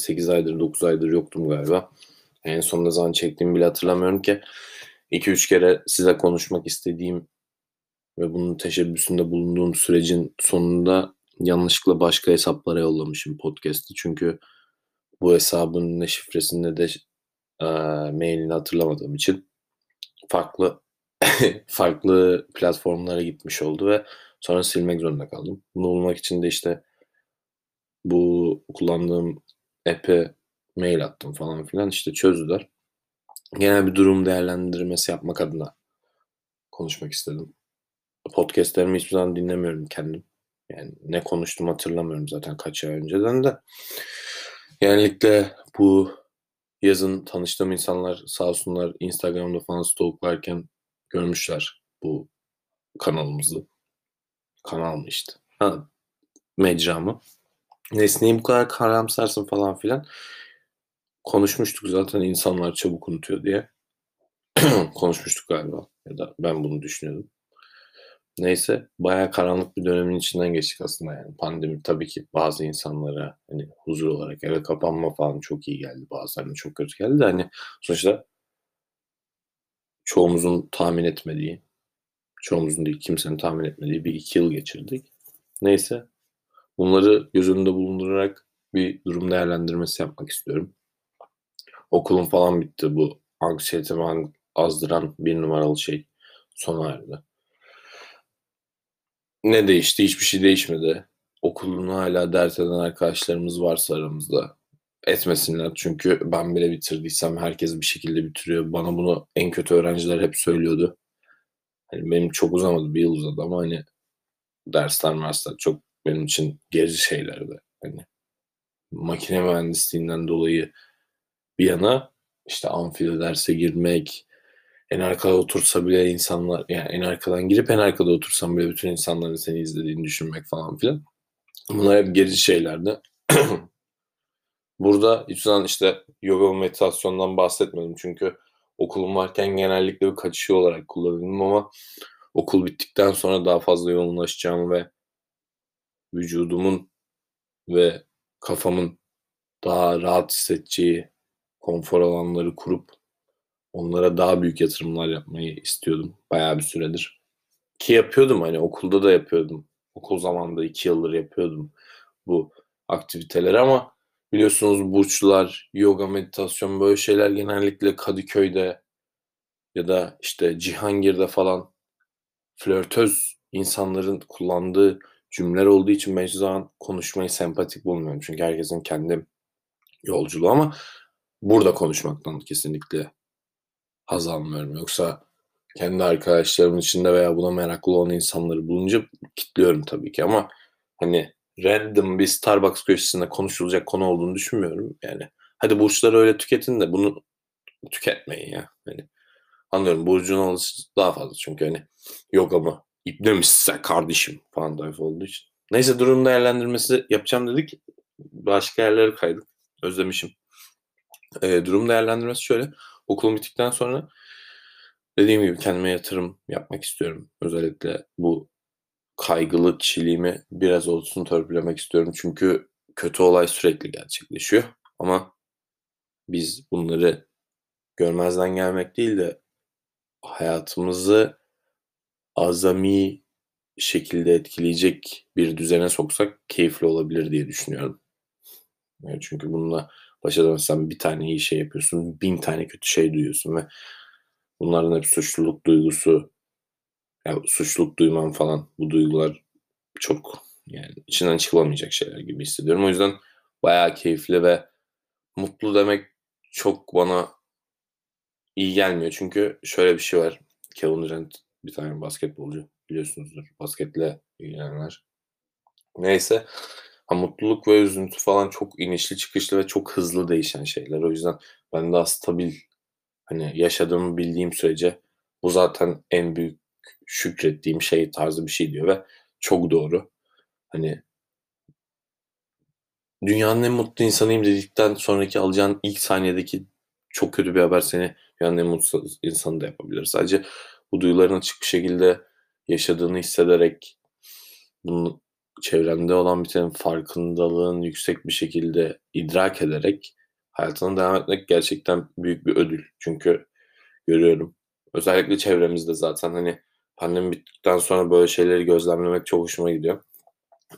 8 aydır 9 aydır yoktum galiba. En son ne zaman çektiğimi bile hatırlamıyorum ki. 2-3 kere size konuşmak istediğim ve bunun teşebbüsünde bulunduğum sürecin sonunda yanlışlıkla başka hesaplara yollamışım podcast'i. Çünkü bu hesabın ne şifresini ne de e, mailini hatırlamadığım için farklı farklı platformlara gitmiş oldu ve sonra silmek zorunda kaldım. Bunu bulmak için de işte bu kullandığım app'e mail attım falan filan işte çözdüler. Genel bir durum değerlendirmesi yapmak adına konuşmak istedim. Podcastlerimi hiçbir zaman dinlemiyorum kendim. Yani ne konuştum hatırlamıyorum zaten kaç ay önceden de. Genellikle bu yazın tanıştığım insanlar sağ olsunlar Instagram'da falan stalklarken görmüşler bu kanalımızı. Kanal mı işte? Ha, mecramı. Nesneyi bu kadar karamsarsın falan filan. Konuşmuştuk zaten insanlar çabuk unutuyor diye. Konuşmuştuk galiba. Ya da ben bunu düşünüyordum. Neyse bayağı karanlık bir dönemin içinden geçtik aslında yani. Pandemi tabii ki bazı insanlara hani huzur olarak eve kapanma falan çok iyi geldi. Bazılarına çok kötü geldi de hani sonuçta çoğumuzun tahmin etmediği, çoğumuzun değil kimsenin tahmin etmediği bir iki yıl geçirdik. Neyse bunları göz önünde bulundurarak bir durum değerlendirmesi yapmak istiyorum. Okulum falan bitti bu anksiyetemi azdıran bir numaralı şey sona erdi. Ne değişti? Hiçbir şey değişmedi. Okulunu hala dert eden arkadaşlarımız varsa aramızda etmesinler. Çünkü ben bile bitirdiysem herkes bir şekilde bitiriyor. Bana bunu en kötü öğrenciler hep söylüyordu. Hani benim çok uzamadı, bir yıl uzadı ama hani dersler dersler çok benim için gerici şeylerdi. Hani makine mühendisliğinden dolayı bir yana işte amfide derse girmek, en arkada otursa bile insanlar yani en arkadan girip en arkada otursan bile bütün insanların seni izlediğini düşünmek falan filan. Bunlar hep gerici şeylerdi. Burada hiç zaman işte yoga meditasyondan bahsetmedim çünkü okulum varken genellikle bir kaçışı olarak kullanıyordum ama okul bittikten sonra daha fazla yoğunlaşacağımı ve vücudumun ve kafamın daha rahat hissedeceği konfor alanları kurup onlara daha büyük yatırımlar yapmayı istiyordum bayağı bir süredir. Ki yapıyordum hani okulda da yapıyordum. Okul zamanında iki yıldır yapıyordum bu aktiviteleri ama biliyorsunuz burçlar, yoga, meditasyon böyle şeyler genellikle Kadıköy'de ya da işte Cihangir'de falan flörtöz insanların kullandığı cümleler olduğu için ben zaman konuşmayı sempatik bulmuyorum. Çünkü herkesin kendi yolculuğu ama burada konuşmaktan kesinlikle haz almıyorum. Yoksa kendi arkadaşlarımın içinde veya buna meraklı olan insanları bulunca kitliyorum tabii ki ama hani random bir Starbucks köşesinde konuşulacak konu olduğunu düşünmüyorum. Yani hadi burçları öyle tüketin de bunu tüketmeyin ya. Hani anlıyorum burcun olması daha fazla çünkü hani yoga mı ipnemişse kardeşim falan tayfa olduğu için. Neyse durum değerlendirmesi yapacağım dedik. Başka yerlere kaydık. Özlemişim. E, durum değerlendirmesi şöyle. Okulum bittikten sonra dediğim gibi kendime yatırım yapmak istiyorum. Özellikle bu kaygılı kişiliğimi biraz olsun törpülemek istiyorum. Çünkü kötü olay sürekli gerçekleşiyor. Ama biz bunları görmezden gelmek değil de hayatımızı azami şekilde etkileyecek bir düzene soksak keyifli olabilir diye düşünüyorum. Yani çünkü bununla baş edemezsen bir tane iyi şey yapıyorsun, bin tane kötü şey duyuyorsun ve bunların hep suçluluk duygusu, ya suçluluk duymam falan bu duygular çok yani içinden çıkılamayacak şeyler gibi hissediyorum. O yüzden bayağı keyifli ve mutlu demek çok bana iyi gelmiyor. Çünkü şöyle bir şey var. Kevin Durant bir tane basketbolcu biliyorsunuzdur. Basketle ilgilenenler. Neyse. Ha, mutluluk ve üzüntü falan çok inişli çıkışlı ve çok hızlı değişen şeyler. O yüzden ben daha stabil hani yaşadığımı bildiğim sürece bu zaten en büyük şükrettiğim şey tarzı bir şey diyor ve çok doğru. Hani dünyanın en mutlu insanıyım dedikten sonraki alacağın ilk saniyedeki çok kötü bir haber seni dünyanın en mutlu insanı da yapabilir. Sadece bu duyuların açık bir şekilde yaşadığını hissederek bunu çevrende olan bitenin farkındalığın yüksek bir şekilde idrak ederek hayatına devam etmek gerçekten büyük bir ödül. Çünkü görüyorum. Özellikle çevremizde zaten hani pandemi bittikten sonra böyle şeyleri gözlemlemek çok hoşuma gidiyor.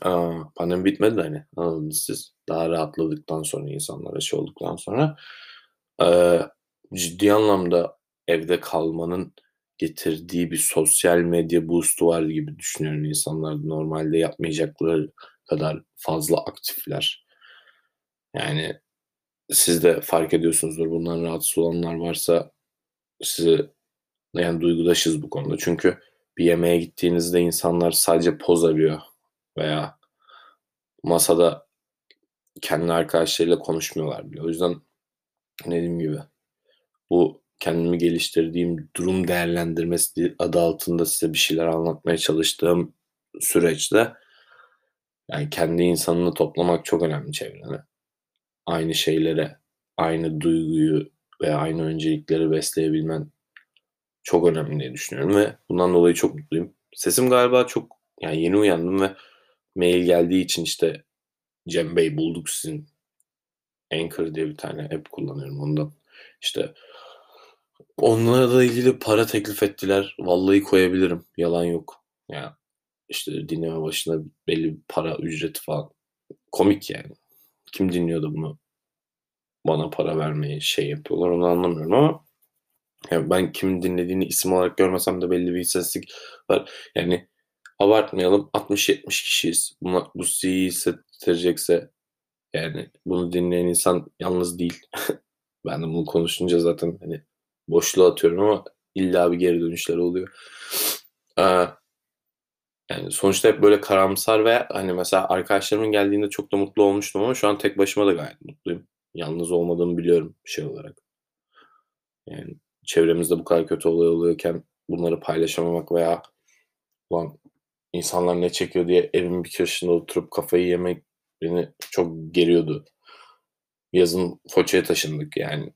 Aa, pandemi bitmedi de hani anladınız siz. Daha rahatladıktan sonra insanlar aşı olduktan sonra ee, ciddi anlamda evde kalmanın getirdiği bir sosyal medya boost'u var gibi düşünüyorum. İnsanlar normalde yapmayacakları kadar fazla aktifler. Yani siz de fark ediyorsunuzdur. Bundan rahatsız olanlar varsa sizi yani duygudaşız bu konuda. Çünkü bir yemeğe gittiğinizde insanlar sadece poz arıyor veya masada kendi arkadaşlarıyla konuşmuyorlar bile. O yüzden dediğim gibi bu kendimi geliştirdiğim durum değerlendirmesi adı altında size bir şeyler anlatmaya çalıştığım süreçte yani kendi insanını toplamak çok önemli çevrene. Aynı şeylere, aynı duyguyu ve aynı öncelikleri besleyebilmen çok önemli diye düşünüyorum ve bundan dolayı çok mutluyum. Sesim galiba çok yani yeni uyandım ve mail geldiği için işte Cem Bey bulduk sizin Anchor diye bir tane app kullanıyorum ondan. İşte onlara da ilgili para teklif ettiler. Vallahi koyabilirim. Yalan yok. Ya yani işte dinleme başına belli bir para ücreti falan. Komik yani. Kim dinliyordu bunu? Bana para vermeyi şey yapıyorlar onu anlamıyorum ama yani ben kim dinlediğini isim olarak görmesem de belli bir istatistik var. Yani abartmayalım 60-70 kişiyiz. Buna, bu iyi hissettirecekse yani bunu dinleyen insan yalnız değil. ben de bunu konuşunca zaten hani boşluğa atıyorum ama illa bir geri dönüşler oluyor. Ee, yani sonuçta hep böyle karamsar ve hani mesela arkadaşlarımın geldiğinde çok da mutlu olmuştum ama şu an tek başıma da gayet mutluyum. Yalnız olmadığımı biliyorum şey olarak. Yani çevremizde bu kadar kötü olay oluyorken bunları paylaşamamak veya ulan insanlar ne çekiyor diye evin bir köşesinde oturup kafayı yemek beni çok geriyordu. Yazın Foça'ya taşındık yani.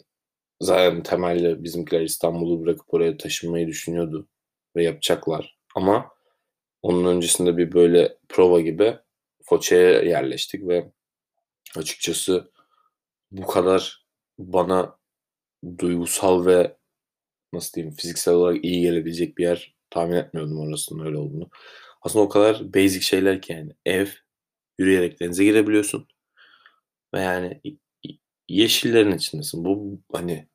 Zaten temelde bizimkiler İstanbul'u bırakıp oraya taşınmayı düşünüyordu ve yapacaklar. Ama onun öncesinde bir böyle prova gibi Foça'ya yerleştik ve açıkçası bu kadar bana duygusal ve nasıl diyeyim fiziksel olarak iyi gelebilecek bir yer tahmin etmiyordum orasının öyle olduğunu. Aslında o kadar basic şeyler ki yani ev, yürüyerek denize girebiliyorsun. Ve yani yeşillerin içindesin. Bu hani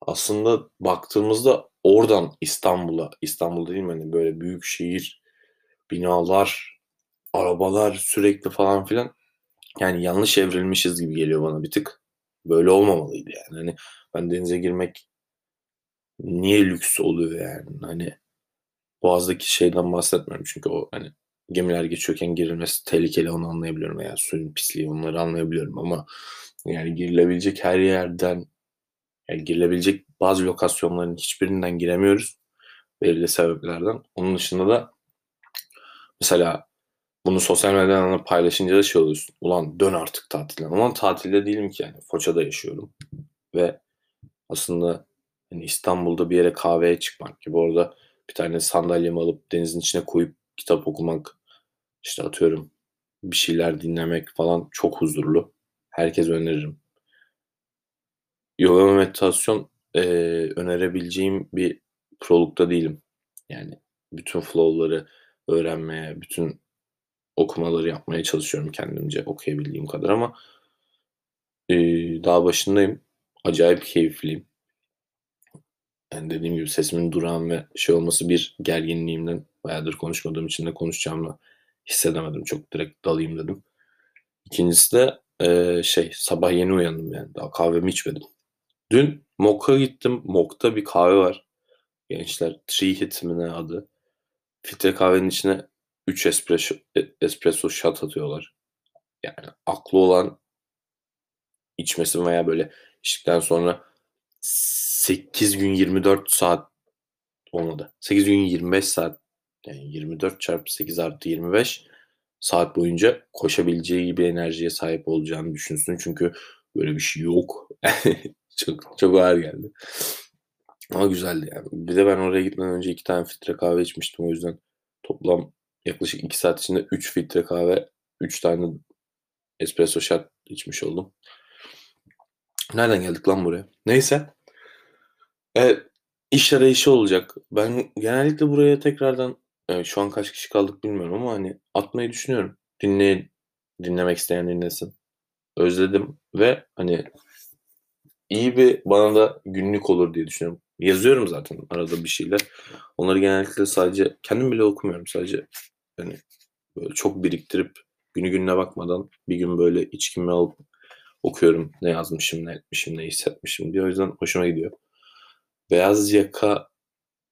aslında baktığımızda oradan İstanbul'a, İstanbul değil mi hani böyle büyük şehir, binalar, arabalar sürekli falan filan. Yani yanlış evrilmişiz gibi geliyor bana bir tık. Böyle olmamalıydı yani. Hani ben denize girmek niye lüks oluyor yani? Hani Boğaz'daki şeyden bahsetmiyorum çünkü o hani gemiler geçiyorken girilmesi tehlikeli onu anlayabiliyorum veya suyun pisliği onları anlayabiliyorum ama yani girilebilecek her yerden yani girilebilecek bazı lokasyonların hiçbirinden giremiyoruz belirli sebeplerden. Onun dışında da mesela bunu sosyal medyadan paylaşınca da şey oluyorsun. Ulan dön artık tatilden. Ulan tatilde değilim ki yani. Foça'da yaşıyorum. Ve aslında yani İstanbul'da bir yere kahveye çıkmak gibi orada bir tane sandalyemi alıp denizin içine koyup kitap okumak işte atıyorum bir şeyler dinlemek falan çok huzurlu. Herkes öneririm. Yoga ve meditasyon e, önerebileceğim bir prolukta değilim. Yani bütün flow'ları öğrenmeye, bütün okumaları yapmaya çalışıyorum kendimce okuyabildiğim kadar ama e, daha başındayım. Acayip keyifliyim. Yani dediğim gibi sesimin durağan ve şey olması bir gerginliğimden bayağıdır konuşmadığım için de konuşacağımı hissedemedim. Çok direkt dalayım dedim. İkincisi de e, şey sabah yeni uyandım yani. Daha kahvemi içmedim. Dün Mok'a gittim. Mok'ta bir kahve var. Gençler Tree Hit mi ne adı. Filtre kahvenin içine 3 espresso, e, espresso shot atıyorlar. Yani aklı olan içmesin veya böyle içtikten sonra 8 gün 24 saat olmadı. 8 gün 25 saat yani 24 çarpı 8 artı 25 saat boyunca koşabileceği gibi enerjiye sahip olacağını düşünsün. Çünkü böyle bir şey yok. çok çok ağır geldi. Ama güzeldi yani. Bir de ben oraya gitmeden önce iki tane filtre kahve içmiştim. O yüzden toplam yaklaşık iki saat içinde üç filtre kahve 3 tane espresso shot içmiş oldum. Nereden geldik lan buraya? Neyse. Evet, iş arayışı olacak. Ben genellikle buraya tekrardan şu an kaç kişi kaldık bilmiyorum ama hani atmayı düşünüyorum. Dinleyin. Dinlemek isteyen dinlesin. Özledim ve hani iyi bir bana da günlük olur diye düşünüyorum. Yazıyorum zaten arada bir şeyler. Onları genellikle sadece kendim bile okumuyorum. Sadece hani böyle çok biriktirip günü gününe bakmadan bir gün böyle içkimi alıp okuyorum. Ne yazmışım, ne etmişim, ne hissetmişim diye. O yüzden hoşuma gidiyor. Beyaz yaka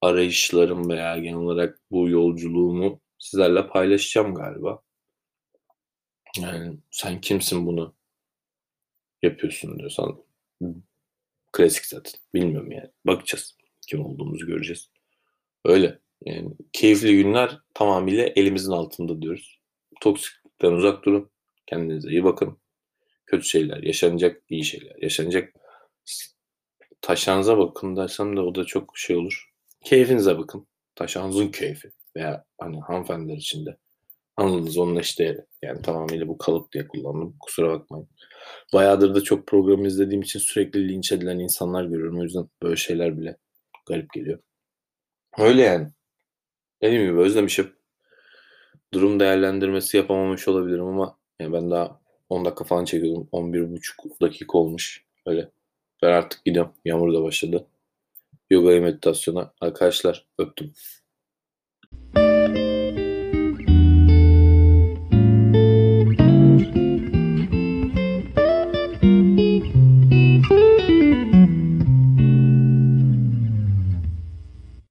arayışlarım veya genel olarak bu yolculuğumu sizlerle paylaşacağım galiba. Yani sen kimsin bunu yapıyorsun diyorsan klasik zaten. Bilmiyorum yani. Bakacağız. Kim olduğumuzu göreceğiz. Öyle. Yani keyifli günler tamamıyla elimizin altında diyoruz. Toksiklikten uzak durun. Kendinize iyi bakın. Kötü şeyler yaşanacak, iyi şeyler yaşanacak. Taşağınıza bakın dersem de o da çok şey olur. Keyfinize bakın. Taşağınızın keyfi. Veya hani hanımefendiler için de. Anladınız onun eşdeğeri. Yani tamamıyla bu kalıp diye kullandım. Kusura bakmayın. Bayağıdır da çok program izlediğim için sürekli linç edilen insanlar görüyorum. O yüzden böyle şeyler bile garip geliyor. Öyle yani. Dediğim gibi özlemişim. Durum değerlendirmesi yapamamış olabilirim ama yani ben daha 10 dakika falan çekiyordum. 11,5 dakika olmuş. Öyle. Ben artık gidiyorum. Yağmur da başladı. Yoga meditasyona. Arkadaşlar öptüm.